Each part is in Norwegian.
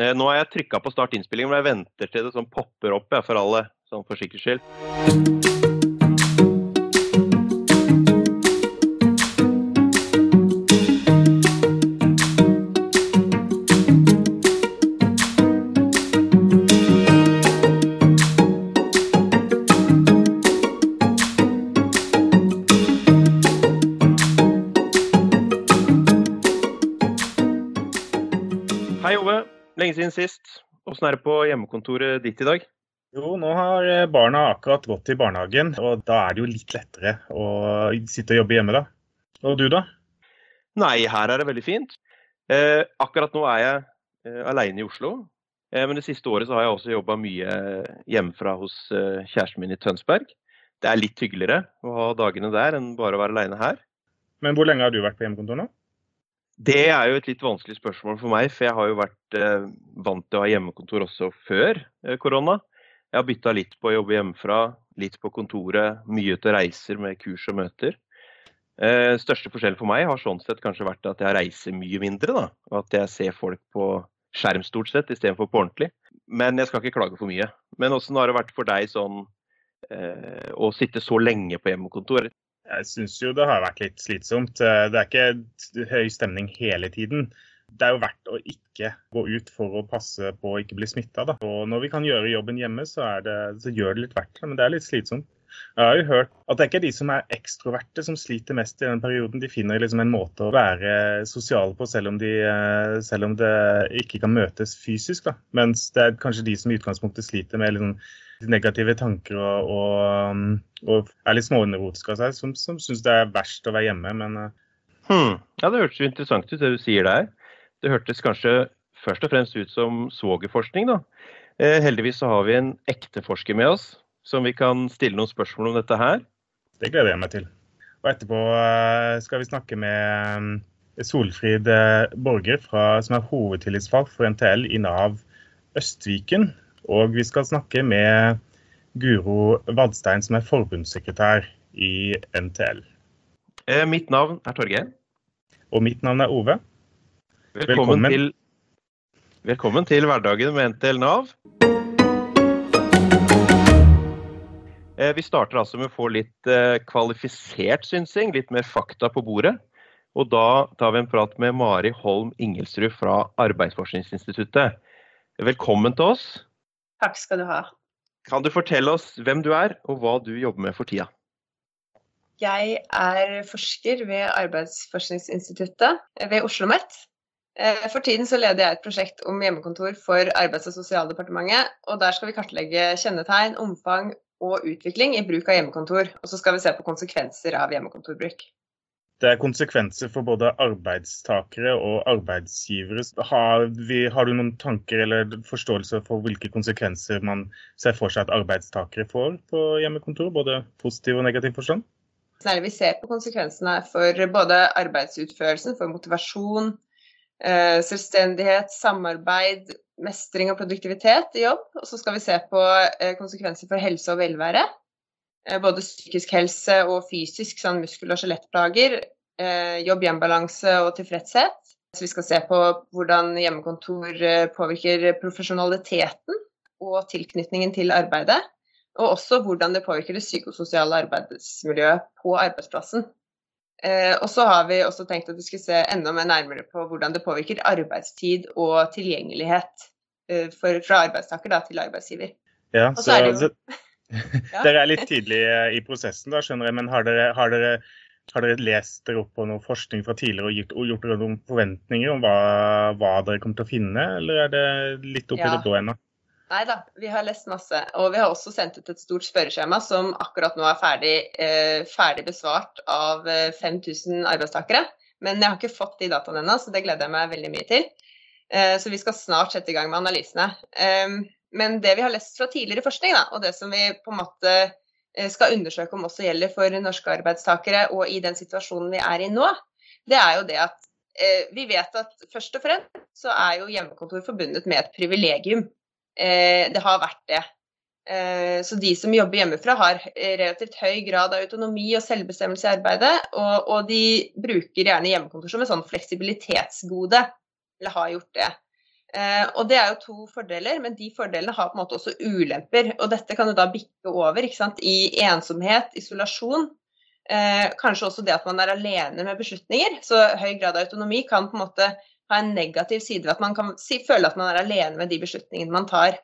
Eh, nå har jeg trykka på start innspilling, men jeg venter til det sånn popper opp jeg, for alle, sånn for sikkerhets skyld. Åssen er det på hjemmekontoret ditt i dag? Jo, nå har eh, barna akkurat gått i barnehagen, og da er det jo litt lettere å sitte og jobbe hjemme, da. Og du, da? Nei, her er det veldig fint. Eh, akkurat nå er jeg eh, aleine i Oslo. Eh, men det siste året så har jeg også jobba mye hjemmefra hos eh, kjæresten min i Tønsberg. Det er litt hyggeligere å ha dagene der enn bare å være aleine her. Men hvor lenge har du vært på hjemmekontor nå? Det er jo et litt vanskelig spørsmål for meg, for jeg har jo vært eh, vant til å ha hjemmekontor også før eh, korona. Jeg har bytta litt på å jobbe hjemmefra, litt på kontoret, mye til reiser med kurs og møter. Eh, største forskjell for meg har sånn sett kanskje vært at jeg reiser mye mindre, da. Og at jeg ser folk på skjerm stort sett istedenfor på ordentlig. Men jeg skal ikke klage for mye. Men åssen har det vært for deg sånn eh, å sitte så lenge på hjemmekontor? Jeg syns jo det har vært litt slitsomt. Eh, Det er ikke høy stemning hele tiden. Det er jo verdt å ikke gå ut for å passe på å ikke bli smitta. Når vi kan gjøre jobben hjemme, så, det, så gjør det litt verdt det. Men det er litt slitsomt. Jeg har jo hørt at det er ikke de som er ekstroverte som sliter mest i den perioden. De finner liksom en måte å være sosiale på selv om, de, eh, selv om det ikke kan møtes fysisk. Da. Mens det er kanskje de som i utgangspunktet sliter med liksom negative tanker og, og, og er litt smånevrotiske av seg, som, som syns det er verst å være hjemme. Men eh, Hmm. Ja, det hørtes jo interessant ut det du sier der. Det hørtes kanskje først og fremst ut som svogerforskning, da. Eh, heldigvis så har vi en ekte forsker med oss, som vi kan stille noen spørsmål om dette her. det gleder jeg meg til. Og etterpå eh, skal vi snakke med eh, Solfrid eh, Borger, fra, som er hovedtillitsvalgt for NTL i Nav Østviken. Og vi skal snakke med Guro Vadstein, som er forbundssekretær i NTL. Mitt navn er Torgeir. Og mitt navn er Ove. Velkommen, Velkommen. Til, velkommen til hverdagen med NTL Nav. Vi starter altså med å få litt eh, kvalifisert synsing, litt mer fakta på bordet. Og da tar vi en prat med Mari Holm Ingelsrud fra Arbeidsforskningsinstituttet. Velkommen til oss. Takk skal du ha. Kan du fortelle oss hvem du er, og hva du jobber med for tida? Jeg er forsker ved Arbeidsforskningsinstituttet ved Oslo OsloMet. Eh, For tiden så leder jeg et prosjekt om hjemmekontor for Arbeids- og sosialdepartementet. og Der skal vi kartlegge kjennetegn, omfang og utvikling i bruk av hjemmekontor. Og så skal vi se på konsekvenser av hjemmekontorbruk. Det er konsekvenser for både arbeidstakere og arbeidsgivere. Har, vi, har du noen tanker eller forståelse for hvilke konsekvenser man ser for seg at arbeidstakere får på hjemmekontor? Både positiv og negativ forstand? Særlig vi ser på konsekvensene for både arbeidsutførelsen, for motivasjon, eh, selvstendighet, samarbeid, mestring og produktivitet i jobb. Og så skal vi se på eh, konsekvenser for helse og velvære. Eh, Både psykisk helse og fysisk, sånn muskel- og skjelettplager. eh, Jobb-hjem-balanse og tilfredshet. Så vi skal se på hvordan hjemmekontor påvirker profesjonaliteten og tilknytningen til arbeidet. Og også hvordan det påvirker det psykososiale arbeidsmiljøet på arbeidsplassen. Eh, og så har vi også tenkt at vi skulle se enda mer nærmere på hvordan det påvirker arbeidstid og tilgjengelighet eh, for, fra arbeidstaker da, til arbeidsgiver. Ja, så er det jo- Ja. Dere er litt tidlig eh, i prosessen, da, skjønner jeg. Men har dere, har dere, har dere lest dere opp på noe forskning fra tidligere og gjort, og gjort dere noen forventninger om hva, hva dere kommer til å finne, eller er det litt opp i Ja. det blå ennå? Nei da, vi har lest masse. Og vi har også sendt ut et stort spørreskjema som akkurat nå er ferdig, eh, ferdig besvart av eh, 5000 arbeidstakere. Men jeg har ikke fått de dataene ennå, så det gleder jeg meg veldig mye til. Eh, så vi skal snart sette i gang med analysene. Eh, men det vi har lest fra tidligere forskning, da, og det som vi på en måte eh, skal undersøke om også gjelder for norske arbeidstakere og i den situasjonen vi er i nå, det er jo det at eh, vi vet at først og fremst så er jo hjemmekontor forbundet med et privilegium. Eh, det har vært det. Eh, så de som jobber hjemmefra har relativt høy grad av autonomi og selvbestemmelse i arbeidet, og, og de bruker gjerne hjemmekontor som et sånn fleksibilitetsgode, eller har gjort det. Eh, og det er jo to fordeler, men de fordelene har på en måte også ulemper. Og dette kan jo da bikke over i ensomhet, isolasjon. Kanskje også det at man er alene med beslutninger. Så høy grad av autonomi kan på en måte ha en negativ side ved at man kan si, føle at man er alene med de beslutningene man tar.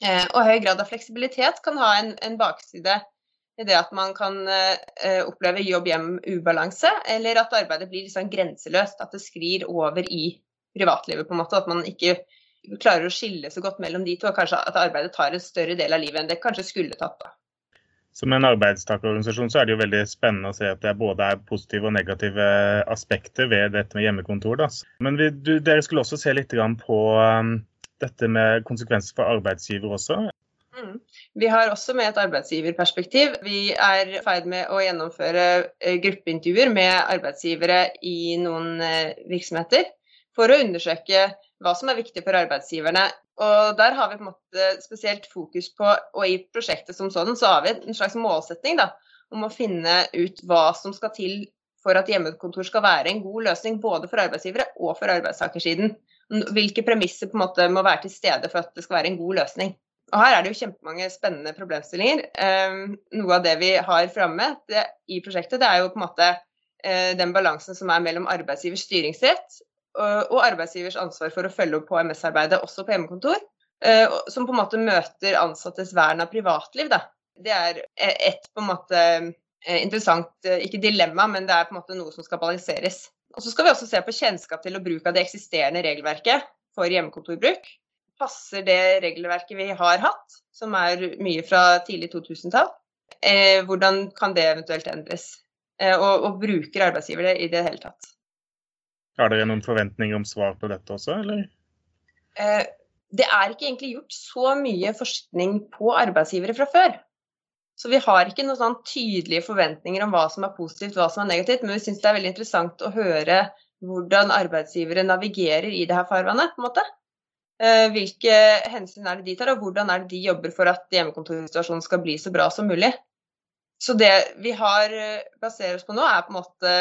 Eh, og høy grad av fleksibilitet kan ha en, en bakside i det at man kan eh, oppleve jobb-hjem-ubalanse, eller at arbeidet blir liksom grenseløst. At det sklir over i privatlivet, på en måte. At man ikke klarer å skille så godt mellom de to. Og kanskje at arbeidet tar en større del av livet enn det kanskje skulle tatt. da. Som en arbeidstakerorganisasjon så er det jo veldig spennende å se at det både er positive og negative aspekter ved dette med hjemmekontor. Da. Men vi, du, dere skulle også se litt på um, dette med konsekvenser for arbeidsgiver også. Mm. Vi har også med et arbeidsgiverperspektiv. Vi er i ferd med å gjennomføre eh, gruppeintervjuer med arbeidsgivere i noen eh, virksomheter for å undersøke hva som er viktig for arbeidsgiverne. Og Der har vi på en måte spesielt fokus på, og i prosjektet som sånn, så har vi en slags målsetning da, om å finne ut hva som skal til for at hjemmekontor skal være en god løsning både for arbeidsgivere og for arbeidstakersiden. Hvilke premisser på en måte må være til stede for at det skal være en god løsning. Og Her er det jo kjempemange spennende problemstillinger. Um, noe av det vi har framme i prosjektet, det er jo på en måte uh, den balansen som er mellom arbeidsgivers styringsrett og arbeidsgivers ansvar for å følge opp HMS-arbeidet også på hjemmekontor. Eh, som på en måte møter ansattes vern av privatliv. Da. Det er et på en måte eh, interessant, eh, ikke dilemma, men det er på en måte noe som skal balanseres. Og Så skal vi også se på kjennskap til og bruk av det eksisterende regelverket for hjemmekontorbruk. Passer det regelverket vi har hatt, som er mye fra tidlig 2000-tall? Eh, hvordan kan det eventuelt endres? Eh, og, og bruker arbeidsgiver det i det hele tatt? Har dere noen forventninger om svar på dette også, eller? Eh, det er ikke egentlig gjort så mye forskning på arbeidsgivere fra før. Så vi har ikke noen sånn tydelige forventninger om hva som er positivt hva som er negativt, men vi syns det er veldig interessant å høre hvordan arbeidsgivere navigerer i det her farvannet. på en måte. Eh, hvilke hensyn er det de tar, og hvordan er det de jobber for at hjemmekontorsituasjonen skal bli så bra som mulig. Så det vi har eh, baserer oss på nå, er på en måte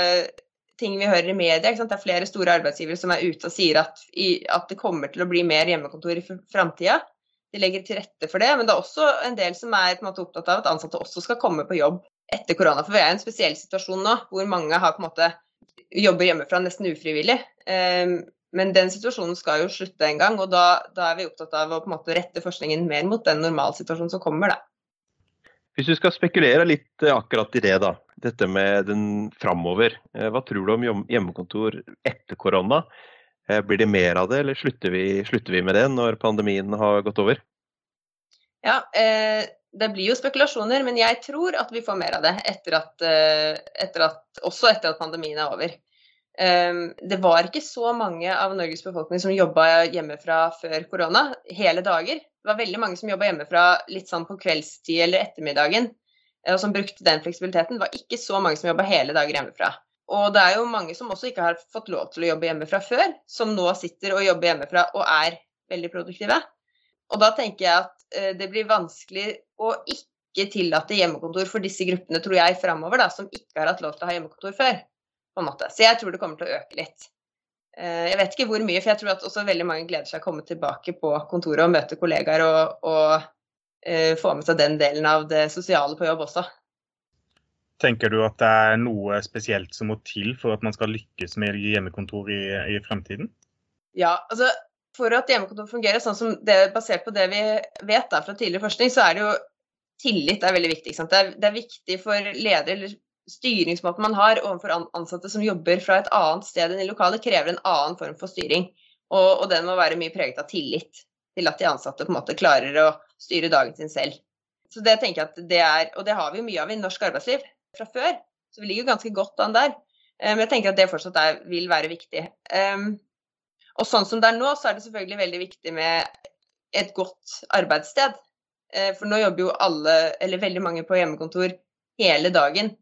ting vi hører i media. Det er flere store arbeidsgivere som er ute og sier at, i, at det kommer til å bli mer hjemmekontor i framtida. De legger til rette for det, men det er også en del som er måte, opptatt av at ansatte også skal komme på jobb etter korona. For vi er i en spesiell situasjon nå hvor mange har måte jobber hjemmefra nesten ufrivillig. Um, men den situasjonen skal jo slutte en gang, og da, da, er vi opptatt av å måte rette forskningen mer mot den normalsituasjonen som kommer. da. Hvis du skal spekulere litt eh, akkurat i det, da. Dette med den framover. Eh, hva tror du om hjemmekontor etter korona? Eh, blir det mer av det, eller slutter vi, slutter vi med det når pandemien har gått over? Ja, det blir jo spekulasjoner, men jeg tror at vi får mer av det etter at, etter at, også etter at pandemien er over. Det var ikke så mange av Norges befolkning som jobba hjemmefra før korona, hele dager. Det var veldig mange som jobba hjemmefra litt sånn på kveldstid eller ettermiddagen, eh, og som brukte den fleksibiliteten. Det var ikke så mange som jobba hele dager hjemmefra. Og det er jo mange som også ikke har fått lov til å jobbe hjemmefra før, som nå sitter og jobber hjemmefra og er veldig produktive. Og da tenker jeg at eh, det blir vanskelig å ikke tillate hjemmekontor for disse gruppene, tror jeg, framover, som ikke har hatt lov til å ha hjemmekontor før. Så jeg tror det kommer til å øke litt. Eh, jeg vet ikke hvor mye, for jeg tror at også veldig mange gleder seg å komme tilbake på kontoret og møte kollegaer og, og uh, få med seg den delen av det sosiale på jobb også. Tenker du at det er noe spesielt som må til for at man skal lykkes med hjemmekontor i, i fremtiden? Ja, altså for at hjemmekontor fungerer sånn som det, basert på det vi vet da, fra tidligere forskning, så er det jo tillit er veldig viktig. Det er, det, er, viktig for ledere eller styringsmåten man har overfor ansatte som jobber fra et annet sted enn i lokalet, krever en annen form for styring. Og, og, den må være mye preget av tillit til at de ansatte på en måte klarer å styre dagen sin selv. Så det tenker jeg at det er, Og det har vi jo mye av i norsk arbeidsliv fra før, så vi ligger ganske godt an der. Eh, men jeg tenker at det fortsatt er, vil være viktig. Um, og sånn som det er nå, så er det selvfølgelig veldig viktig med et godt arbeidssted. Uh, for nå jobber jo alle, eller veldig mange på hjemmekontor hele dagen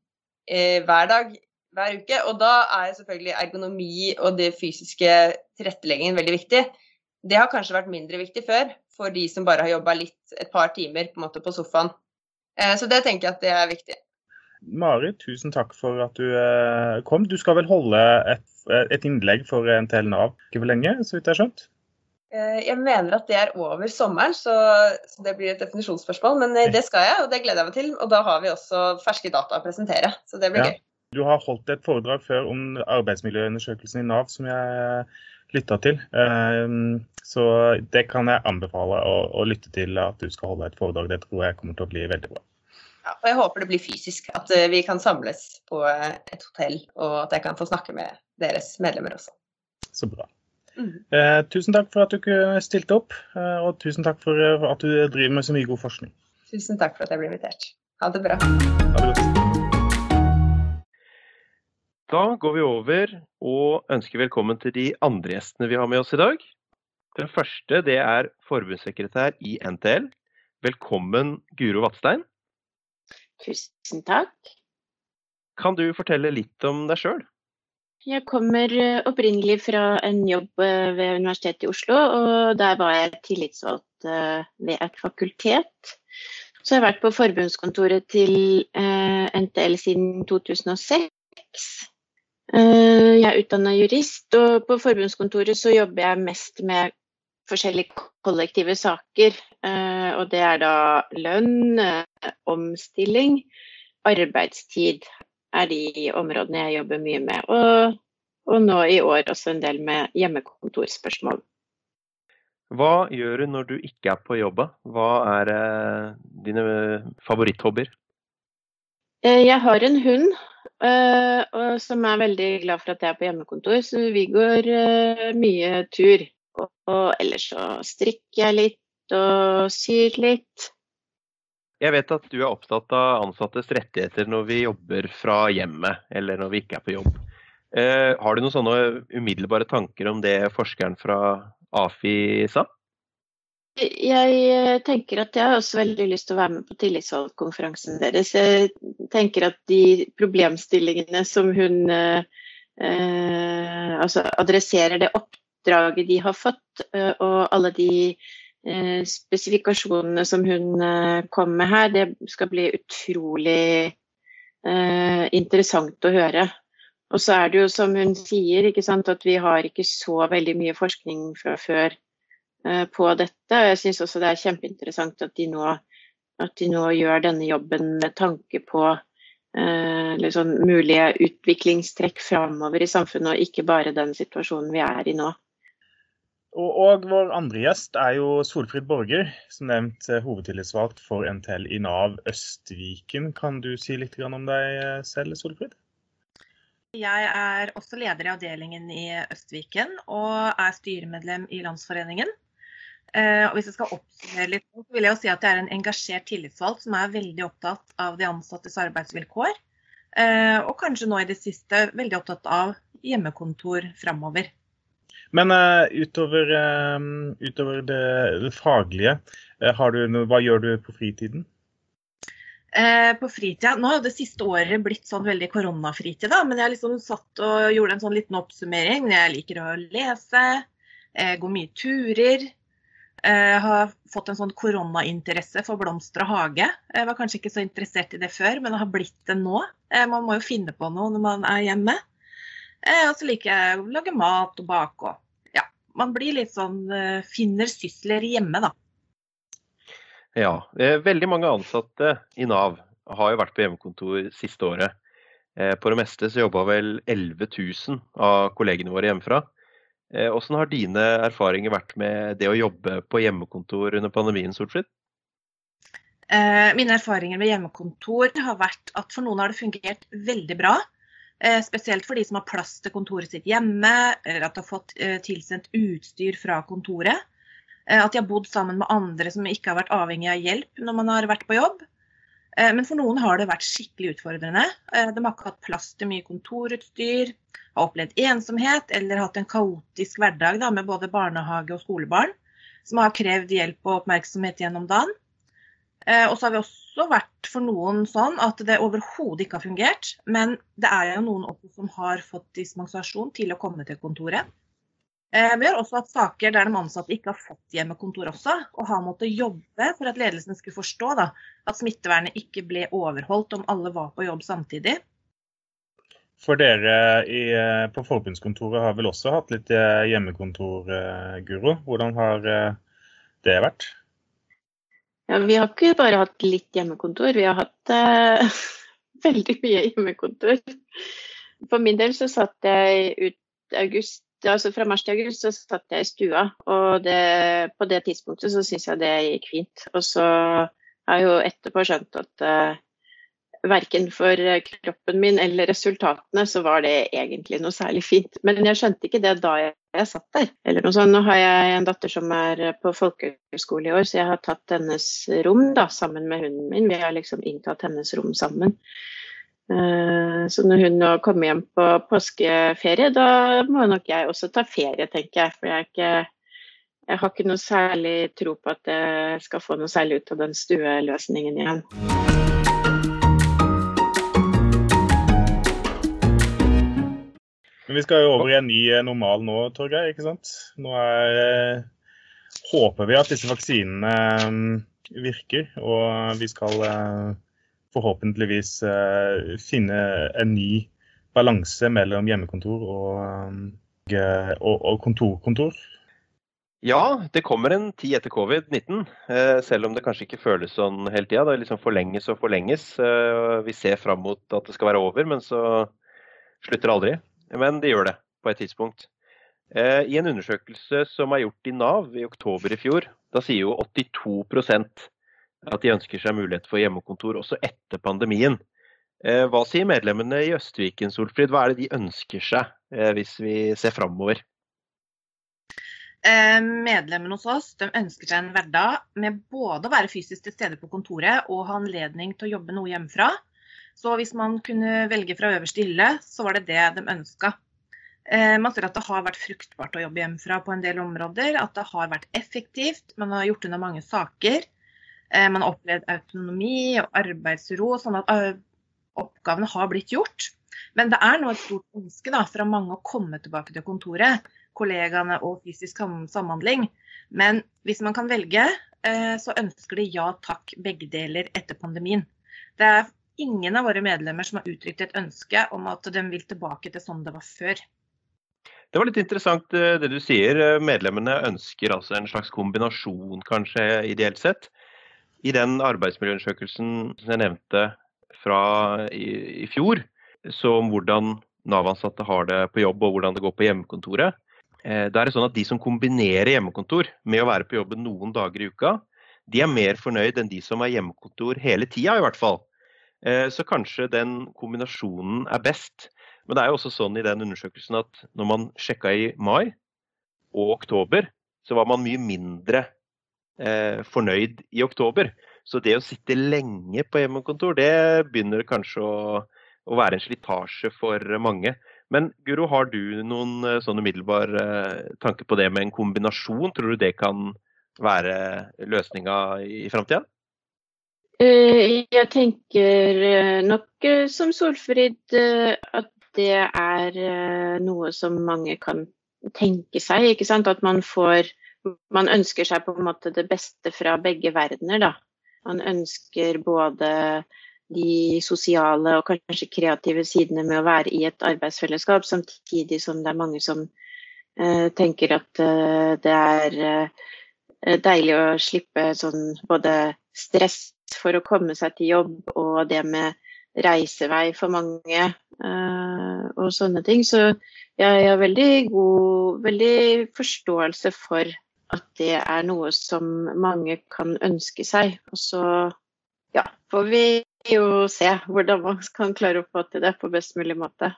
eh, hver dag hver uke. Og da er selvfølgelig ergonomi og det fysiske tilretteleggingen veldig viktig. Det har kanskje vært mindre viktig før for de som bare har jobba et par timer på, på sofaen. Eh, så det tenker jeg at det er viktig. Mari, tusen takk for at du eh, kom. Du skal vel holde et, et innlegg for NTL Nav ikke for lenge, så vidt jeg har skjønt? Eh, jeg mener at det er over sommeren, så, det blir et definisjonsspørsmål. Men eh, det skal jeg, og det gleder jeg meg til. Og da har vi også ferske data å presentere, så det blir ja. gøy. Du har holdt et foredrag før om arbeidsmiljøundersøkelsen i Nav som jeg lytta til. Eh, så det kan jeg anbefale å, å, lytte til at du skal holde et foredrag. Det tror jeg kommer til å bli veldig bra. Ja, og jeg håper det blir fysisk. At vi kan samles på et hotell, og at jeg kan få snakke med deres medlemmer også. Så bra. Mm. Eh, tusen takk for at du stilte opp, eh, og tusen takk for eh, at du driver med så mye god forskning. Tusen takk for at jeg ble invitert. Ha det bra. Ha det godt. Da går vi over og ønsker velkommen til de andre gjestene vi har med oss i dag. Den første det er forbundssekretær i NTL. Velkommen, Guro Vatstein. Tusen takk. Kan du fortelle litt om deg sjøl? Jeg kommer eh, opprinnelig fra en jobb eh, ved Universitetet i Oslo, og der var jeg tillitsvalgt eh, ved et fakultet. Så jeg har vært på forbundskontoret til NTL siden 2006. Jeg er utdanna jurist, og på forbundskontoret så jobber jeg mest med forskjellige kollektive saker. Og det er da lønn, omstilling, arbeidstid er de områdene jeg jobber mye med. Og, og nå i år også en del med hjemmekontorspørsmål. Hva gjør du når du ikke er på jobb? Hva er eh, dine favoritthobbyer? Eh, jeg har en hund eh, som er veldig glad for at jeg er på hjemmekontor, så vi går eh, mye tur. Og, og ellers så strikker jeg litt og syr litt. Jeg vet at du er opptatt av ansattes rettigheter når vi jobber fra hjemmet, eller når vi ikke er på jobb. Eh, har du noen sånne umiddelbare tanker om det forskeren fra AFI sa? Jeg eh, tenker at jeg har også veldig lyst til å være med på tillitsvalgkonferansen deres. Jeg tenker at de problemstillingene som hun eh, eh altså adresserer det oppdraget de har fått, eh, og alle de spesifikasjonene som hun eh, kom med her, det skal bli utrolig eh, interessant å høre. Og så er det jo som hun sier, at vi har ikke så veldig mye forskning fra før på dette. Og jeg syns også det er kjempeinteressant at de, nå, at de nå gjør denne jobben med tanke på eh, liksom mulige utviklingstrekk framover i samfunnet, og ikke bare den situasjonen vi er i nå. Og, og, vår andre gjest er jo Solfrid Borger, som nevnt eh, hovedtillitsvalgt for NTL i Nav Østviken. Kan du si litt om deg eh, selv, Solfrid? Jeg er også leder i avdelingen i Østviken og er styremedlem i Landsforeningen. Eh, og hvis jeg skal oppsummere litt, så vil jeg jo si at jeg er en engasjert tillitsvalgt som er veldig opptatt av de ansattes arbeidsvilkår. Og kanskje nå i det siste veldig opptatt av hjemmekontor framover. Men uh, utover, uh, utover det, det, faglige, uh, du, hva gjør du på fritiden? på fritida, Nå har det siste året blitt sånn veldig koronafritid, da, men jeg liksom satt og gjorde en sånn liten oppsummering. Jeg liker å lese, gå mye turer. Jeg har fått en sånn koronainteresse for blomster og hage. Jeg var kanskje ikke så interessert i det før, men det har blitt det nå. Man må jo finne på noe når man er hjemme. Og så liker jeg å lage mat og bake og man blir litt sånn eh, Finner sysler hjemme, da. Ja. Eh, veldig mange ansatte i Nav har jo vært på hjemmekontor siste året. Eh, på det meste så jobba vel 11 000 av kollegene våre hjemmefra. Hvordan har dine erfaringer vært med det å jobbe på hjemmekontor under pandemien, Solfrid? Mine erfaringer med hjemmekontor har vært at for noen har det fungert veldig bra. Eh, spesielt for de som har plass til kontoret sitt hjemme, eller at de har fått eh, tilsendt utstyr fra kontoret. Eh, at de har bodd sammen med andre som ikke har vært avhengig av hjelp når man har vært på jobb. Men for noen har det vært skikkelig utfordrende. De har ikke hatt plass til mye kontorutstyr, har opplevd ensomhet eller hatt en kaotisk hverdag da, med både barnehage og skolebarn, som har krevd hjelp og oppmerksomhet gjennom dagen. Og så har vi også vært for noen sånn at det overhodet ikke har fungert. Men det er jo noen også som har fått dispensasjon til å komme til kontoret. Eh, vi har også hatt saker der de ansatte ikke har fått hjemmekontor også, og har måttet jobbe for at ledelsen skulle forstå da, at smittevernet ikke ble overholdt om alle var på jobb samtidig. For dere i, på forbundskontoret har vel også hatt litt hjemmekontor, Guro. Hvordan har det vært? Ja, Vi har ikke bare hatt litt hjemmekontor, vi har hatt uh, veldig mye hjemmekontor. For min del så satt jeg ut august, altså fra mars til august så satt jeg i stua. Og det, på det tidspunktet så syns jeg det gikk fint. Og så har jeg jo etterpå skjønt at eh, verken for kroppen min eller resultatene så var det egentlig noe særlig fint. Men jeg skjønte ikke det da jeg satt der. Eller noe sånt. Nå har jeg en datter som er på folkehøyskole i år, så jeg har tatt hennes rom da, sammen med hunden min. Vi har liksom inntatt hennes rom sammen. Eh, så når hun nå kommer hjem på påskeferie, da må nok jeg også ta ferie, tenker jeg. For jeg, ikke, jeg har ikke noe særlig tro på at jeg skal få noe særlig ut av den stueløsningen igjen. Men vi skal jo over i en ny eh, normal nå, Torgeir. ikke sant? Nå er, eh, håper vi at disse vaksinene eh, virker, og vi skal forhåpentligvis finne en ny balanse mellom hjemmekontor og, og, og kontorkontor. Ja, det kommer en tid etter covid-19, selv om det kanskje ikke føles sånn hele tida. Det liksom forlenges og forlenges. Vi ser fram mot at det skal være over, men så slutter det aldri men det gjør det på et tidspunkt. Eh, I en undersøkelse som er gjort i Nav i oktober i fjor, da sier jo 82% at de ønsker seg mulighet for hjemmekontor også etter pandemien. Eh, hva sier medlemmene i Østviken, Solfrid? Hva er det de ønsker seg eh, hvis vi ser framover? Medlemmene hos oss ønsker seg en hverdag med både å være fysisk til stede på kontoret og ha anledning til å jobbe noe hjemmefra. Så hvis man kunne velge fra øverste hylle, så var det det de ønska. Eh, man ser at det har vært fruktbart å jobbe hjemmefra på en del områder. At det har vært effektivt. Man har gjort unna mange saker. Eh, man har opplevd autonomi og arbeidsro, sånn at eh, oppgavene har blitt gjort. Men det er nå et stort ønske da, fra mange å komme tilbake til kontoret, kollegaene og fysisk samhandling. Men hvis man kan velge, så ønsker de ja takk, begge deler etter pandemien. Det er ingen av våre medlemmer som har uttrykt et ønske om at de vil tilbake til sånn det var før. Det var litt interessant eh, det du sier. Eh, medlemmene ønsker altså en slags kombinasjon, kanskje ideelt sett. I den arbeidsmiljøundersøkelsen som jeg nevnte fra i, i fjor, så om hvordan Nav-ansatte har det på jobb og hvordan det går på hjemmekontoret, eh, da er det sånn at de som kombinerer hjemmekontor med å være på jobben noen dager i uka, de er mer fornøyd enn de som har hjemmekontor hele tida, i hvert fall. Eh, så kanskje den kombinasjonen er best. Men det er jo også sånn i den undersøkelsen at når man sjekka i mai og oktober, så var man mye mindre eh, fornøyd i oktober. Så det å sitte lenge på hjemmekontor, det begynner kanskje å, å være en slitasje for mange. Men Guro, har du noen eh, sånn umiddelbar eh, tanke på det med en kombinasjon? Tror du det kan være løsninga i framtida? Eh, jeg tenker eh, nok eh, som Solfrid at det er noe som mange kan tenke seg. ikke sant? At man får Man ønsker seg på en måte det beste fra begge verdener, da. Man ønsker både de sosiale og kanskje kreative sidene med å være i et arbeidsfellesskap, samtidig som det er mange som tenker at det er deilig å slippe sånn både stress for å komme seg til jobb, og det med reisevei for mange uh, og sånne ting. Så jeg har veldig god veldig forståelse for at det er noe som mange kan ønske seg. Og så ja, får vi jo se hvordan man kan klare å få til det på best mulig måte.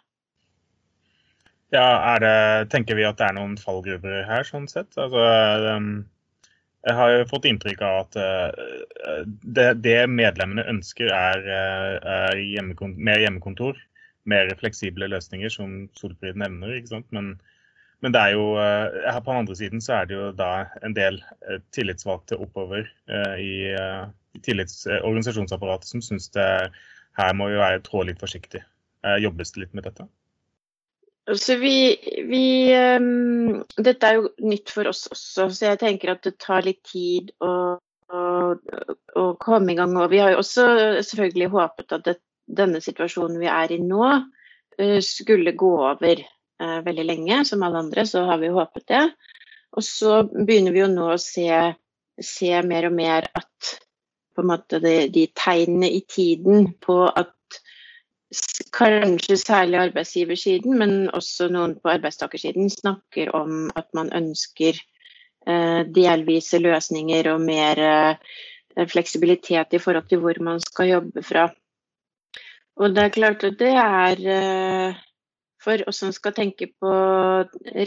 Ja, det, tenker vi at det er noen fallgruver her, sånn sett? Altså, um jeg har fått inntrykk av at uh, det, det, medlemmene ønsker, er, uh, er hjemmekontor, mer hjemmekontor. Mer fleksible løsninger, som Solfrid nevner. ikke sant? Men, men det er jo, uh, her på den andre siden så er det jo da en del tillitsvalgte oppover i, i tillitsorganisasjonsapparatet som syns det her må vi være trå litt forsiktig. jobbes det litt med dette? Altså vi, vi um, Dette er jo nytt for oss også, så jeg tenker at det tar litt tid å, å, å komme i gang. Og vi har jo også selvfølgelig håpet at det, denne situasjonen vi er i nå, skulle gå over veldig lenge, som alle andre, så har vi håpet det. Og så begynner vi jo nå å se, se mer og mer at på en måte de, de tegnene i tiden på at kanskje særlig arbeidsgiversiden, men også noen på arbeidstakersiden snakker om at man ønsker eh, delvise løsninger og mer eh, fleksibilitet i forhold til hvor man skal jobbe fra. Og det er klart at det er eh, for oss som skal tenke på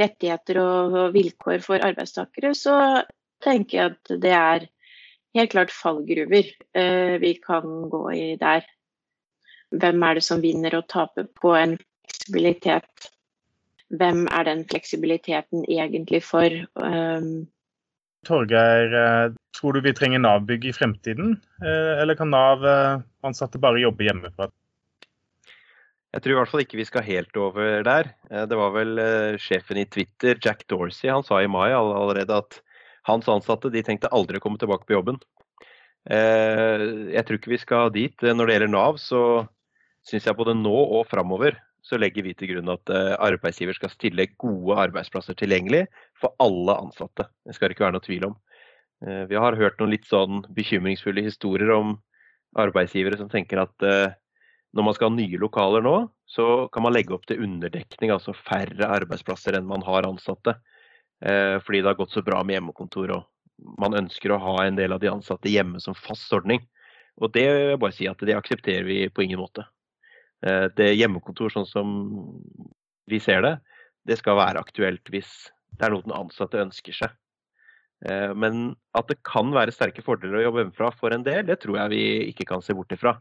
rettigheter og, og vilkår for arbeidstakere, så tenker jeg at det er helt klart fallgruver eh, vi kan gå i der hvem er det som vinner og taper på en fleksibilitet? Hvem er den fleksibiliteten egentlig for? Um... Torgeir, eh, tror du vi trenger Nav-bygg i fremtiden, eh, eller kan Nav-ansatte eh, bare jobbe hjemmefra? Jeg tror i hvert fall ikke vi skal helt over der. Det var vel sjefen i Twitter, Jack Dorsey, han sa i mai allerede at hans ansatte de tenkte aldri å komme tilbake på jobben. Jeg tror ikke vi skal dit. Når det gjelder Nav, så syns jeg både nå og framover så legger vi til grunn at eh, arbeidsgiver skal stille gode arbeidsplasser tilgjengelig for alle ansatte. Det skal det ikke være noe tvil om. Eh, vi har hørt noen litt sånn bekymringsfulle historier om arbeidsgivere som tenker at eh, når man skal ha nye lokaler nå, så kan man legge opp til underdekning, altså færre arbeidsplasser enn man har ansatte. Fordi det har gått så bra med hjemmekontor og man ønsker å ha en del av de ansatte hjemme som fast ordning. Og det vil jeg bare si at det aksepterer vi på ingen måte. Eh, det hjemmekontor sånn som vi ser det, det skal være aktuelt hvis det er noe den ansatte ønsker seg. Eh, men at det kan være sterke fordeler å jobbe hjemmefra for en del, det tror jeg vi ikke kan se bort ifra.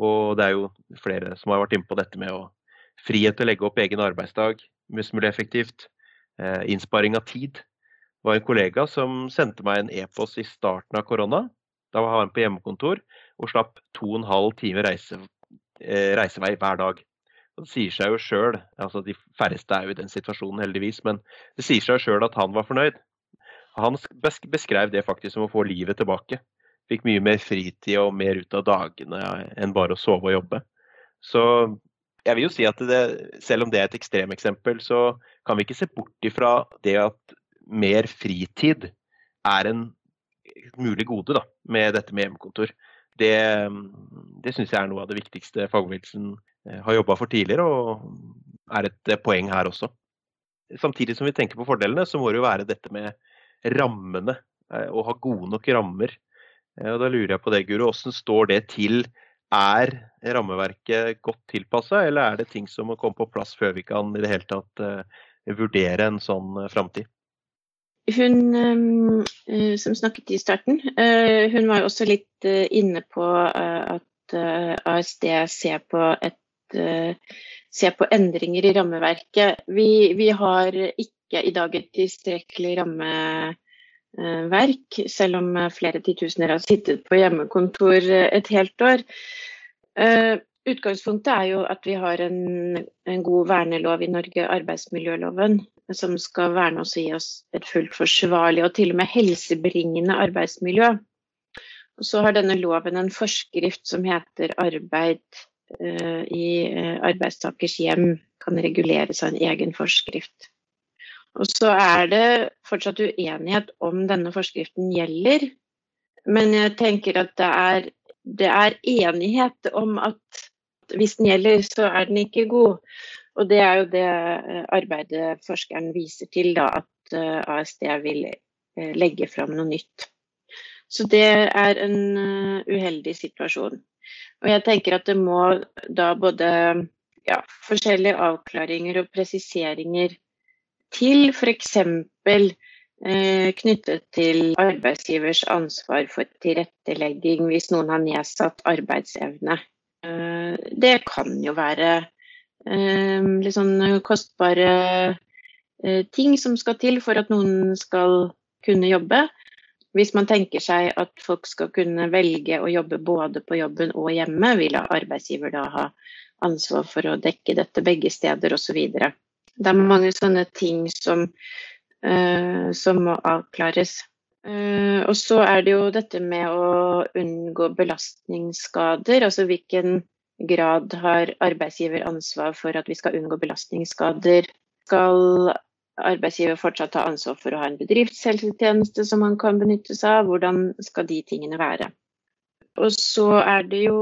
Og det er jo flere som har vært inne på dette med å frihet til å legge opp egen arbeidsdag mest mulig effektivt. Eh, innsparing av tid. Det var en kollega som sendte meg en e-post i starten av korona. Da var han på hjemmekontor og slapp to og en halv time reise reisevei hver dag. Det sier seg jo sjøl, altså de færreste er jo i den situasjonen heldigvis, men det sier seg sjøl at han var fornøyd. Han beskrev det faktisk som å få livet tilbake. Fikk mye mer fritid og mer ut av dagene enn bare å sove og jobbe. Så jeg vil jo si at det, selv om det er et ekstremeksempel, så kan vi ikke se bort ifra det at mer fritid er en mulig gode da, med dette med hjemmekontor det, det syns jeg er noe av det viktigste fagbevegelsen eh, har jobba for tidligere, og er et eh, poeng her også. Samtidig som vi tenker på fordelene, så må det jo være dette med rammene. Eh, å ha gode nok rammer. Og Da lurer jeg på det, Guro. Hvordan står det til? Er rammeverket godt tilpassa, eller er det ting som må komme på plass før vi kan i det hele tatt vurdere en sånn framtid? Hun ehm, eh, som snakket i starten, eh, hun var jo også litt eh, inne på at ASD ser på, et, ser på endringer i rammeverket. Vi, vi, har ikke i dag et tilstrekkelig rammeverk, selv om flere titusener har sittet på hjemmekontor et helt år. Utgangspunktet er jo at vi har en, en god vernelov i Norge, arbeidsmiljøloven som skal verne oss og gi oss et fullt forsvarlig og til og med helsebringende arbeidsmiljø. Og så har denne loven en forskrift som heter arbeid uh, i uh, arbeidstakers hjem, kan reguleres av en egen forskrift. Og så er det fortsatt uenighet om denne forskriften gjelder, men jeg tenker at det er, det er enighet om at hvis den gjelder, så er den ikke god. Og det er jo det eh, arbeidet forskeren viser til, da, at eh, ASD vil eh, legge fram noe nytt. Så det er en uheldig situasjon. Og jeg tenker at det må da både ja, forskjellige avklaringer og presiseringer til, f.eks. Eh, knyttet til arbeidsgivers ansvar for tilrettelegging hvis noen har nedsatt arbeidsevne. Eh, det kan jo være litt sånn eh, kostbare eh, ting som skal til for at noen skal kunne jobbe. Hvis man tenker seg at folk skal kunne velge å jobbe både på jobben og hjemme, vil arbeidsgiver da ha ansvar for å dekke dette begge steder osv. Det er mange sånne ting som, uh, som må avklares. Uh, og så er det jo dette med å unngå belastningsskader. Altså hvilken grad har arbeidsgiver ansvar for at vi skal unngå belastningsskader? Skal arbeidsgiver fortsatt ha ansvar for å ha en bedriftshelsetjeneste som man kan benytte seg av? Hvordan skal de tingene være? Og så er det jo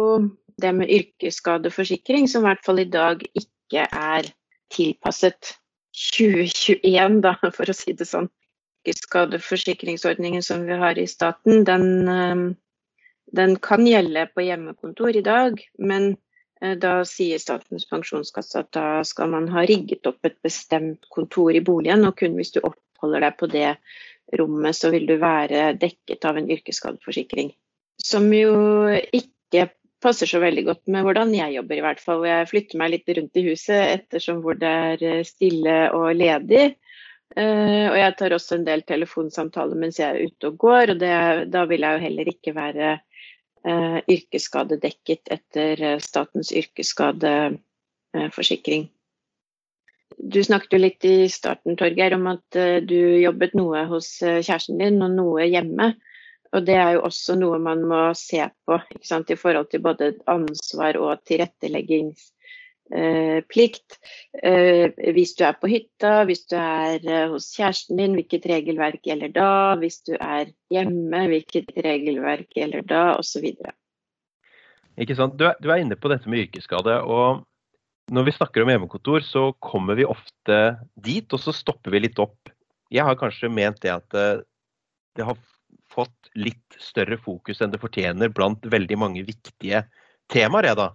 det med yrkesskadeforsikring, som i hvert fall i dag ikke er tilpasset 2021, da, for å si det sånn. Yrkesskadeforsikringsordningen som vi har i staten, den, ehm, den kan gjelde på hjemmekontor i dag, men eh, da sier Statens pensjonskasse at da skal man ha rigget opp et bestemt kontor i boligen, og kun hvis du oppholder deg på det rommet, så vil du være dekket av en yrkesskadeforsikring. Som jo ikke passer så veldig godt med hvordan jeg jobber, i hvert fall. Jeg flytter meg litt rundt i huset ettersom hvor det er eh, stille og ledig. Uh, og jeg tar også en del telefonsamtaler mens jeg er ute og går, og det, da vil jeg jo heller ikke være uh, yrkesskadedekket etter uh, statens yrkesskadeforsikring. Du snakket jo litt i starten Torgeir, om at du jobbet noe hos kjæresten din og noe hjemme. Og det er jo også noe man må se på i forhold til både ansvar og tilretteleggingsplikt. Eh, hvis du er på hytta, hvis du er eh, hos kjæresten din, hvilket regelverk gjelder da? Hvis du er hjemme, hvilket regelverk gjelder da? Osv. Ikke sant? Du er, du er inne på dette med yrkesskade. og når vi snakker om hjemmekontor, så kommer vi ofte dit, og så stopper vi litt opp. Jeg har kanskje ment det at eh, det har fått litt større fokus enn det fortjener blant veldig mange viktige temaer. Jeg, da.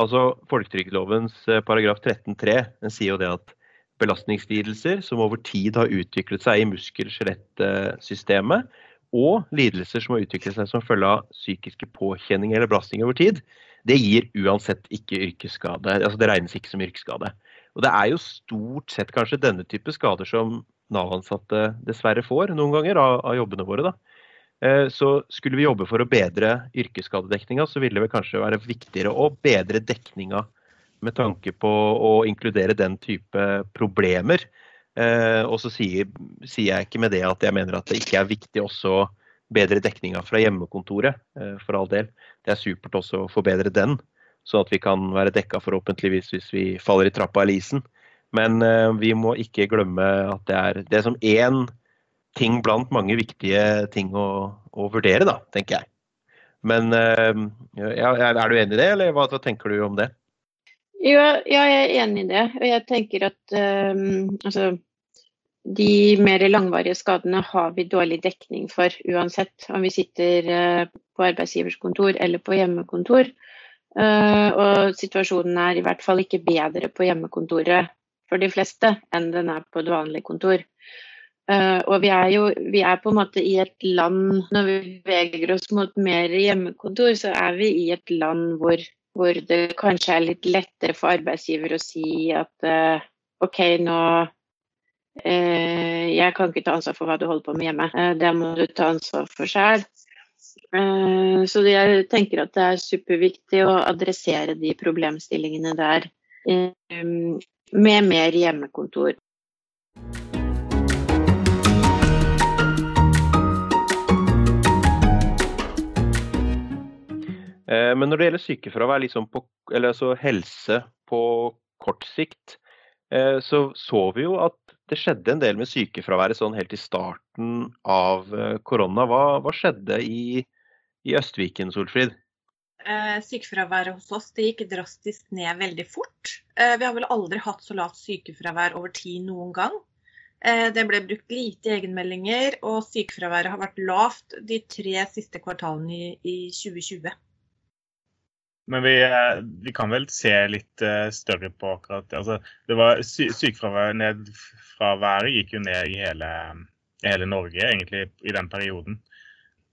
Altså Folketrygdlovens eh, paragraf 13-3 den sier jo det at belastningslidelser som over tid har utviklet seg i muskel-skjelettsystemet, og lidelser som har utviklet seg som følge av psykiske påkjenninger eller belastninger over tid, det gir uansett ikke yrkesskade. altså Det regnes ikke som yrkesskade. Og Det er jo stort sett kanskje denne type skader som Nav-ansatte dessverre får noen ganger av, av jobbene våre. da. Eh, så skulle vi jobbe for å bedre yrkesskadedekninga, så ville det kanskje være viktigere å bedre dekninga med tanke på å inkludere den type problemer. Eh, og så sier, sier, jeg ikke med det at jeg mener at det ikke er viktig også å bedre dekninga fra hjemmekontoret, eh, for all del. Det er supert også å forbedre den, sånn at vi kan være dekka forhåpentligvis hvis vi faller i trappa eller isen. Men vi må ikke glemme at det er, det som én ting blant mange viktige ting å, å vurdere, da, tenker jeg. Men eh, ja, er du enig i det, eller hva, tenker du om det? Ja, ja, jeg er enig i det. Og jeg tenker at um, altså, de mer langvarige skadene har vi dårlig dekning for uansett om vi sitter uh, på arbeidsgivers kontor eller på hjemmekontor. Og situasjonen er i hvert fall ikke bedre på hjemmekontoret for de fleste enn den er på et vanlig kontor. Uh, og vi er jo vi er på en måte i et land Når vi beveger oss mot mer hjemmekontor, så er vi i et land hvor, hvor det kanskje er litt lettere for arbeidsgiver å si at uh, OK, nå uh, Jeg kan ikke ta ansvar for hva du holder på med hjemme. det må du ta ansvar for sjøl. så jeg tenker at det er superviktig å adressere de problemstillingene der med mer hjemmekontor. Men når det gjelder sykefravær, liksom på, eller altså helse på kort sikt, eh, så så vi jo at det skjedde en del med sykefraværet sånn helt i starten av eh, korona. Hva, hva skjedde i, i Østviken, Solfrid? Sykefraværet hos oss det gikk drastisk ned veldig fort. Vi har vel aldri hatt så lavt sykefravær over tid noen gang. Det ble brukt lite egenmeldinger, og sykefraværet har vært lavt de tre siste kvartalene i 2020. Men vi, eh, vi, kan vel se litt uh, større på akkurat altså, det. var sy Sykefraværet gikk jo ned i hele, hele, Norge egentlig i den perioden.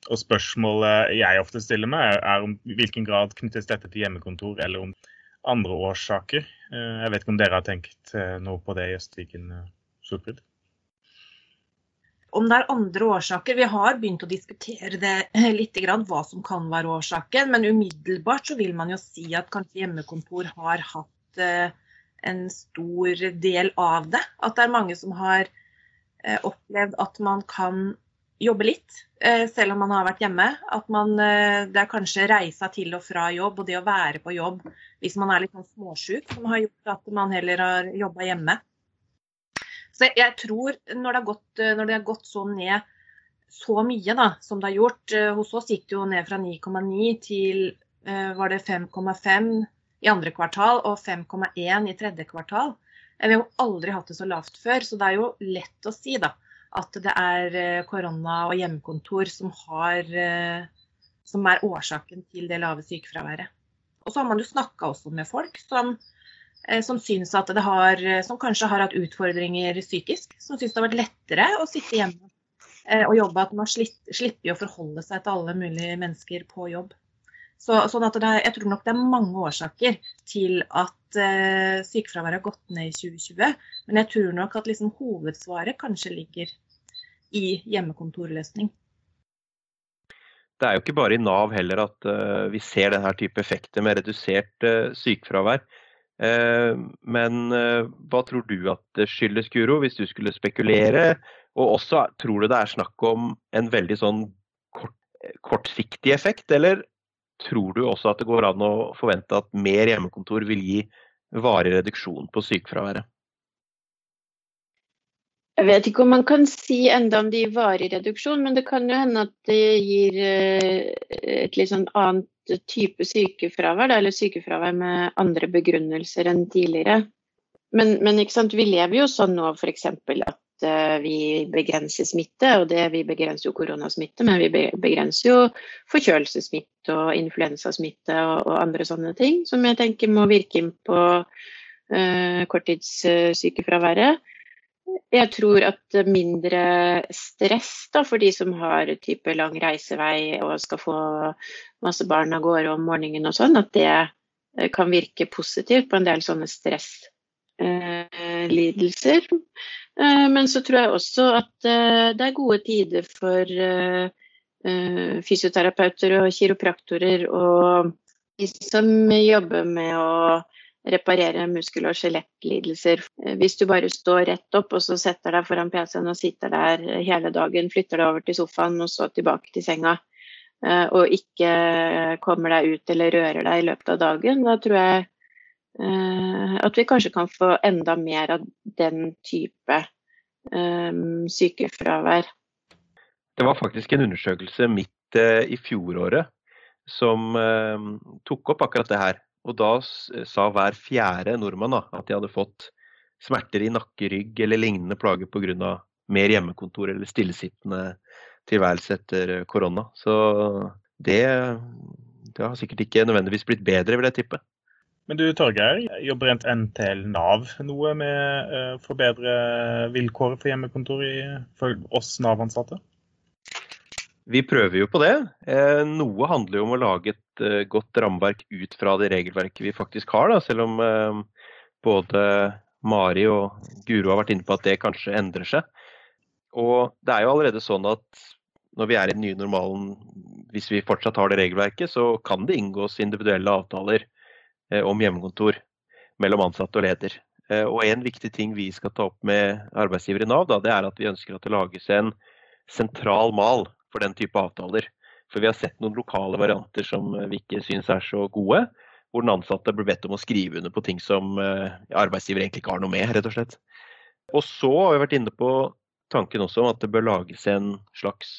Og spørsmålet jeg ofte stiller meg, er om hvilken grad knyttes dette til hjemmekontor eller om andre årsaker. Uh, jeg vet ikke om dere har tenkt noe på det i Østviken, Solfrid? Om det er andre årsaker. Vi har begynt å diskutere det litt, hva som kan være årsaken. Men umiddelbart så vil man jo si at kanskje hjemmekontor har hatt eh, en stor del av det. At det er mange som har eh, opplevd at man kan jobbe litt, eh, selv om man har vært hjemme. At man, eh, det er kanskje reisa til og fra jobb og det å være på jobb hvis man er litt sånn småsjuk, som har gjort at man heller har jobba hjemme. Så jeg tror når det har gått, når det har gått så ned så mye da, som det har gjort Hos oss gikk det jo ned fra 9,9 til var det 5,5 i andre kvartal og 5,1 i tredje kvartal. Vi har jo aldri hatt det så lavt før, så det er jo lett å si da, at det er eh, korona og hjemmekontor som, har, eh, som er årsaken til det lave sykefraværet. Og så har man jo snakka også med folk som, eh, som at det har, som kanskje har hatt utfordringer psykisk. Som syns det har vært lettere å sitte hjemme og jobbe. At man slipper å forholde seg til alle mulige mennesker på jobb. Så, sånn at er, jeg tror nok det er mange årsaker til at eh, sykefraværet har gått ned i 2020. Men jeg tror nok at liksom, hovedsvaret kanskje ligger i hjemmekontorløsning. Det er jo ikke bare i Nav heller at uh, vi ser denne type effekter med redusert uh, sykefravær. Uh, men hva tror du at det skyldes, Guro, hvis du skulle spekulere? Og også, tror du det er snakk om en veldig sånn kort, kortsiktig effekt, eller tror du også at det går an å forvente at mer hjemmekontor vil gi varig reduksjon på sykefraværet? Jeg vet ikke om man kan si enda om det gir varig reduksjon, men det kan jo hende at det gir eh, et litt sånn annet type sykefravær, eller sykefravær med andre begrunnelser enn tidligere. Men, men vi lever jo sånn nå f.eks. at Eh, vi begrenser smitte, og det, vi begrenser jo koronasmitte, men vi begrenser jo forkjølelsessmitte og influensasmitte og, og, andre sånne ting, som jeg tenker må virke inn på uh, korttidssykefraværet. Jeg tror at mindre stress da, for de som har type lang reisevei og skal få masse barn av gårde om morgenen og sånn, at det eh, kan virke positivt på en del sånne stresslidelser. Eh, men så tror jeg også at eh, det er gode tider for fysioterapeuter og kiropraktorer og de som jobber med å reparere muskel- og skjelettlidelser. Hvis du bare står rett opp og så setter deg foran PC-en og sitter der hele dagen, flytter deg over til sofaen og så tilbake til senga, og ikke kommer deg ut eller rører deg i løpet av dagen, da tror jeg Eh, at vi kanskje kan få enda mer av den type sykefravær. Det var faktisk en undersøkelse midt i fjoråret som tok opp akkurat det her. Og da sa hver fjerde nordmann da, at de hadde fått smerter i nakke, rygg eller lignende plager pga. mer hjemmekontor eller stillesittende tilværelse etter korona. Så det, det har sikkert ikke nødvendigvis blitt bedre, vil jeg tippe. Men du Torgeir, jobber NTL Nav noe med å uh, forbedre vilkåret for hjemmekontor for oss Nav-ansatte? Vi prøver jo på det. Eh, noe handler jo om å lage et eh, godt rammeverk ut fra det regelverket vi faktisk har, da, selv om eh, både Mari og Guro har vært inne på at det kanskje endrer seg. Og det er jo allerede sånn at når vi er i den nye normalen, hvis vi fortsatt har det regelverket, så kan det inngås individuelle avtaler om hjemmekontor mellom ansatte og leder. Og En viktig ting vi skal ta opp med arbeidsgiver i Nav, da, det er at vi ønsker at det lages en sentral mal for den type avtaler. For vi har sett noen lokale varianter som vi ikke syns er så gode. Hvor den ansatte blir bedt om å skrive under på ting som arbeidsgiver egentlig ikke har noe med, rett og slett. Og så har vi vært inne på tanken også om at det bør lages en slags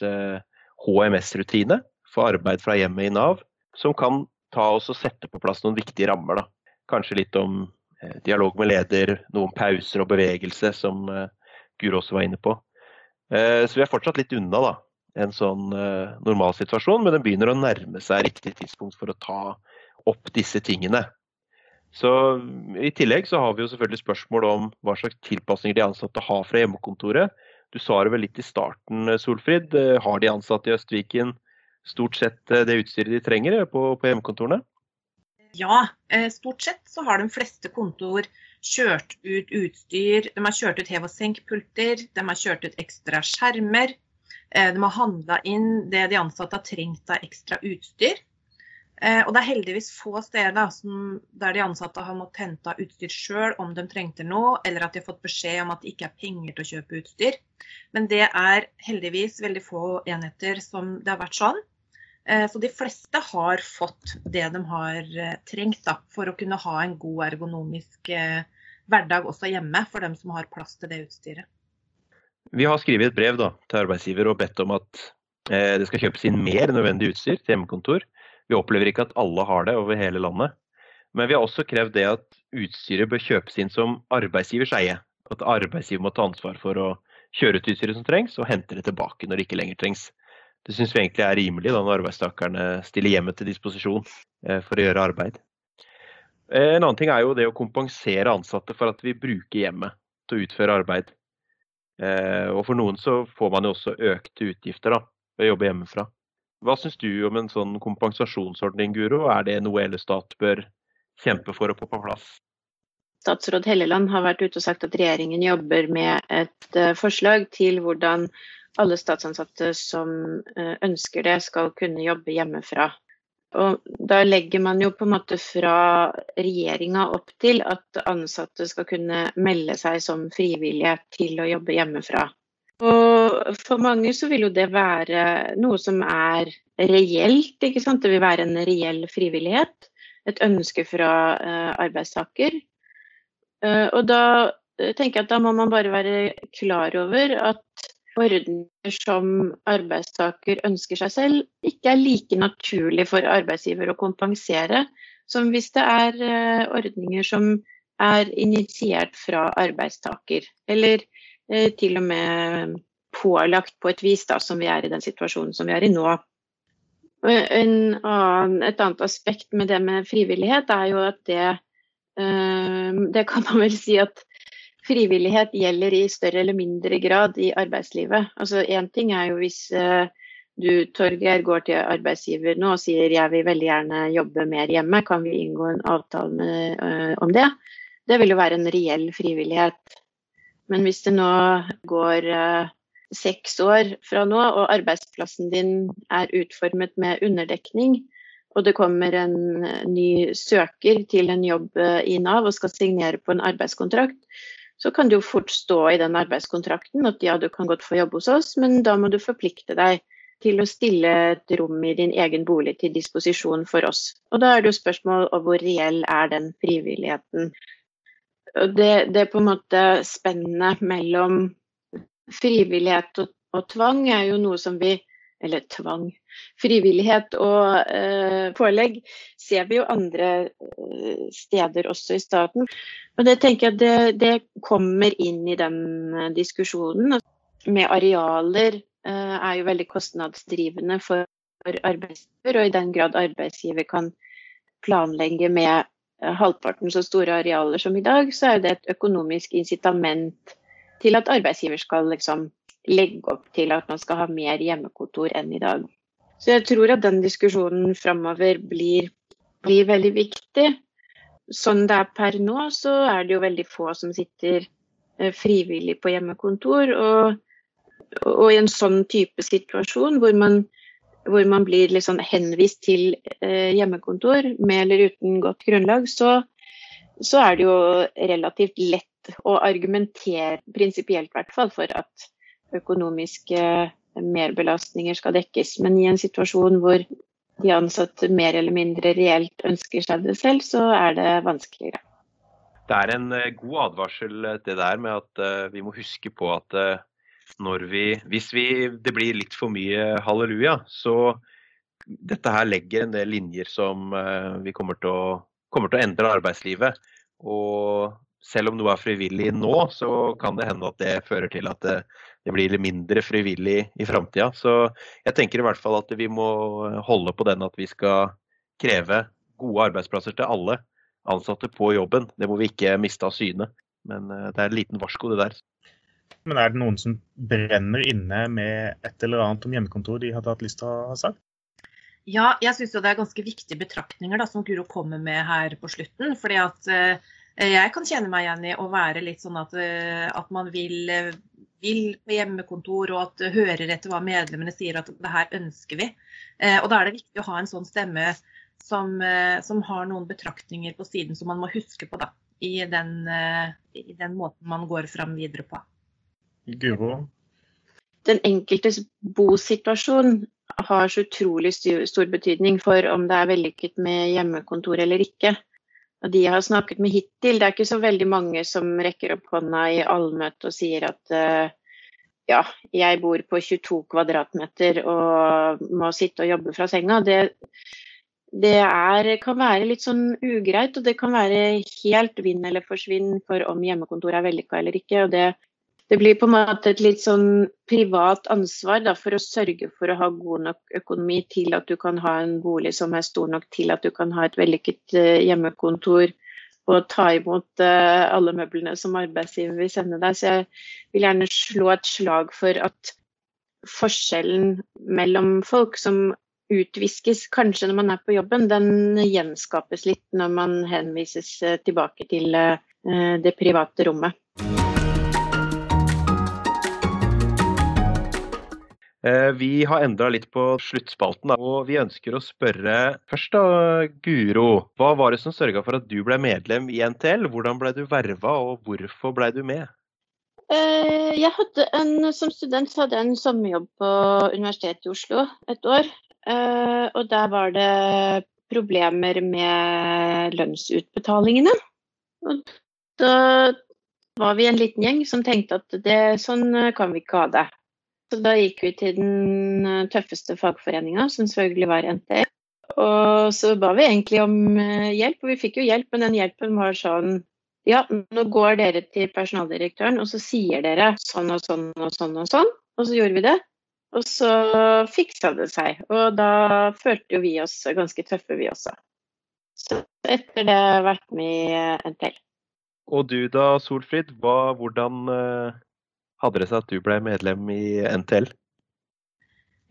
HMS-rutine for arbeid fra hjemmet i Nav, som kan ta oss og sette på plass noen viktige rammer. Da. Kanskje litt om eh, dialog med leder, noen pauser og bevegelse, som eh, Guro også var inne på. Eh, så vi er fortsatt litt unna da, en sånn uh, normalsituasjon, men den begynner å nærme seg riktig tidspunkt for å ta opp disse tingene. Så I tillegg så har vi jo selvfølgelig spørsmål om hva slags tilpasninger de ansatte har fra hjemmekontoret. Du sa det vel litt i starten, Solfrid. Eh, har de ansatte i Østviken stort sett eh, det utstyret de trenger eh, på, på hjemmekontorene? Ja, eh, stort sett så har de fleste kontor kjørt ut utstyr. De har kjørt ut hev- og senkpulter, de har kjørt ut ekstra skjermer. De har handla inn det de ansatte har trengt av ekstra utstyr. Eh, og det er heldigvis få steder da, der de ansatte har måttet hente utstyr sjøl om de trengte noe, eller at de har fått beskjed om at det ikke er penger til å kjøpe utstyr. Men det er heldigvis veldig få enheter som det har vært sånn. Eh, så de fleste har fått det de har eh, trengt da, for å kunne ha en god ergonomisk eh, hverdag også hjemme, for dem som har plass til det utstyret. Vi har skrevet et brev da, til arbeidsgiver og bedt om at eh, det skal kjøpes inn mer nødvendig utstyr til hjemmekontor. Vi opplever ikke at alle har det over hele landet. Men vi har også krevd det at utstyret bør kjøpes inn som arbeidsgivers eie. At arbeidsgiver må ta ansvar for å kjøre ut utstyret som trengs, og hente det tilbake når det ikke lenger trengs. Det syns vi egentlig er rimelig da når arbeidstakerne stiller hjemmet til disposisjon eh, for å gjøre arbeid. Eh, en annen ting er jo det å kompensere ansatte for at vi bruker hjemmet til å utføre arbeid. Eh, og for noen så får man jo også økte utgifter da, ved å jobbe hjemmefra. Hva syns du om en sånn kompensasjonsordning, Guro? Er det noe hele stat bør kjempe for å få på plass? Statsråd Helleland har vært ute og sagt at regjeringen jobber med et uh, forslag til hvordan alle statsansatte som uh, ønsker det, skal kunne jobbe hjemmefra. Og da legger man jo på en måte fra regjeringa opp til at ansatte skal kunne melde seg som frivillige til å jobbe hjemmefra. Og for mange så vil jo det være noe som er reelt, ikke sant. Det vil være en reell frivillighet. Et ønske fra uh, arbeidstaker. Uh, og da uh, tenker jeg at da må man bare være klar over at ordninger som arbeidstaker ønsker seg selv, ikke er like naturlig for arbeidsgiver å kompensere som hvis det er ordninger som er initiert fra arbeidstaker. Eller Eh, til og med pålagt på et vis, da, som vi er i den situasjonen som vi er i nå. Annen, et annet aspekt med det med frivillighet er jo at det eh, Det kan man vel si at frivillighet gjelder i større eller mindre grad i arbeidslivet. Altså Én ting er jo hvis eh, du Torgeir går til arbeidsgiver nå og sier jeg vil veldig gjerne jobbe mer hjemme, kan vi inngå en avtale med, om det? Det vil jo være en reell frivillighet. Men hvis det nå går uh, seks år fra nå, og arbeidsplassen din er utformet med underdekning, og det kommer en ny søker til en jobb i Nav og skal signere på en arbeidskontrakt, så kan det jo fort stå i den arbeidskontrakten at ja, du kan godt få jobb hos oss, men da må du forplikte deg til å stille et rom i din egen bolig til disposisjon for oss. Og da er det jo spørsmål om hvor reell er den frivilligheten. Det, det, er på en måte spennet mellom frivillighet og, og, tvang er jo noe som vi Eller tvang. Frivillighet og eh, pålegg ser vi jo andre eh, steder også i staten. Og det tenker jeg det, det kommer inn i den eh, diskusjonen. Med arealer eh, er jo veldig kostnadsdrivende for arbeidsgiver, og i den grad arbeidsgiver kan planlegge med Eh, halvparten så store arealer som i dag, så er det et økonomisk incitament til at arbeidsgiver skal liksom legge opp til at man skal ha mer hjemmekontor enn i dag. Så jeg tror at den diskusjonen framover blir, blir, veldig viktig. Sånn det er per nå, så er det jo veldig få som sitter eh, frivillig på hjemmekontor. Og, og i en sånn type situasjon hvor man hvor man blir liksom henvist til eh, hjemmekontor med eller uten godt grunnlag, så, så, er det jo relativt lett å argumentere, prinsipielt i for at økonomiske merbelastninger skal dekkes. Men i en situasjon hvor de ansatte mer eller mindre reelt ønsker seg det selv, så er det vanskeligere. Det er en eh, god advarsel eh, det der med at uh, vi må huske på at når vi Hvis vi, det blir litt for mye halleluja, så dette her legger en del linjer som vi kommer til, å, kommer til, å, endre arbeidslivet. Og selv om noe er frivillig nå, så kan det hende at det fører til at det, det blir mindre frivillig i framtida. Så jeg tenker i hvert fall at vi må holde på den at vi skal kreve gode arbeidsplasser til alle ansatte på jobben. Det må vi ikke miste av syne. Men uh, det er en liten varsko, det der. Men er det noen som brenner inne med et eller annet om hjemmekontor de hadde hatt lyst til å ha sagt? Ja, jeg syns det er ganske viktige betraktninger da, som Guro kommer med her på slutten. fordi at eh, jeg kan kjenne meg igjen i å være litt sånn at, eh, at man vil, vil, på hjemmekontor og at hører etter hva medlemmene sier at det her ønsker vi. Eh, og da er det viktig å ha en sånn stemme som, eh, som, har noen betraktninger på siden som man må huske på da, i den, eh, i den måten man går fram videre på. Guro? Den enkeltes bosituasjon har så utrolig stor betydning for om det er vellykket med hjemmekontor eller ikke. De jeg har snakket med hittil, det er ikke så veldig mange som rekker opp hånda i allmøte og sier at uh, ja, jeg bor på 22 kvadratmeter og må sitte og jobbe fra senga. Det, det er, kan være litt sånn ugreit, og det kan være helt vinn eller forsvinn for om hjemmekontoret er vellykka eller ikke. og det det blir på en måte et litt sånn privat ansvar da, for å sørge for å ha god nok økonomi til at du kan ha en bolig som er stor nok til at du kan ha et vellykket uh, hjemmekontor og ta imot uh, alle møblene som arbeidsgiver vil sende deg. Så jeg vil gjerne slå et slag for at forskjellen mellom folk som utviskes kanskje når man er på jobben, den gjenskapes litt når man henvises uh, tilbake til det private rommet. Vi har endra litt på sluttspalten, og vi ønsker å spørre først da, Guro. Hva var det som sørga for at du ble medlem i NTL? Hvordan ble du verva, og hvorfor ble du med? Eh, jeg hadde en, Som student hadde jeg en sommerjobb på Universitetet i Oslo et år. Eh, og der var det problemer med lønnsutbetalingene. Og da var vi en liten gjeng som tenkte at det, sånn kan vi ikke ha det. Så da gikk vi til den eh, tøffeste fagforeninga, som selvfølgelig var NTL. Og så ba vi egentlig om eh, hjelp, og vi fikk jo hjelp, men den hjelpen var sånn Ja, nå går dere til personaldirektøren, og så sier dere sånn og sånn og sånn og sånn. Og så gjorde vi det. Og så fiksa det seg. Og da følte jo vi oss ganske tøffe, vi også. Så etter det har jeg vært med i NTL. Og du da, Solfrid, hva, hvordan eh, hadde det seg at du ble medlem i NTL?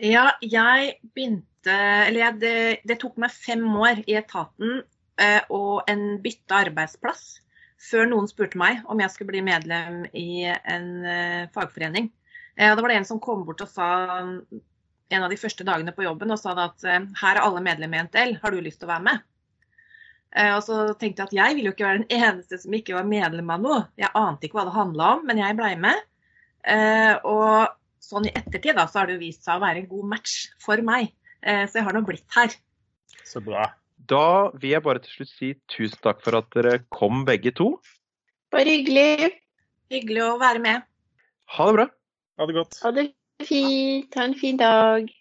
Ja, jeg begynte Eller jeg, det, det, tok meg fem år i etaten eh, og en bytte arbeidsplass før noen spurte meg om jeg skulle bli medlem i en eh, fagforening. Eh, da var det en som kom bort og sa en av de første dagene på jobben og sa at eh, her er alle medlemmer i NTL, har du lyst til å være med? Eh, og så tenkte jeg at jeg ville jo ikke være den eneste som ikke var medlem av noe. Jeg ante ikke hva det handla om, men jeg blei med. Eh, og sånn i ettertid da, så har det jo vist seg å være en god match for meg. Eh, så jeg har nå blitt her. Så bra. Da vil jeg bare til slutt si tusen takk for at dere kom begge to. Bare hyggelig. Hyggelig å være med. Ha det bra. Ha det godt. Ha det fint. Ha en fin dag.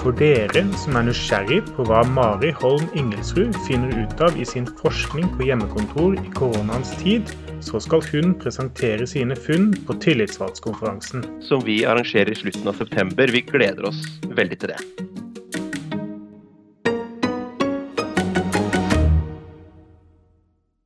For dere som er nysgjerrig på hva Mari Holm Ingelsrud finner ut av i sin forskning på hjemmekontor i koronaens tid, så skal hun presentere sine funn på Tillitsvalgskonferansen. Som vi arrangerer i slutten av september. Vi gleder oss veldig til det.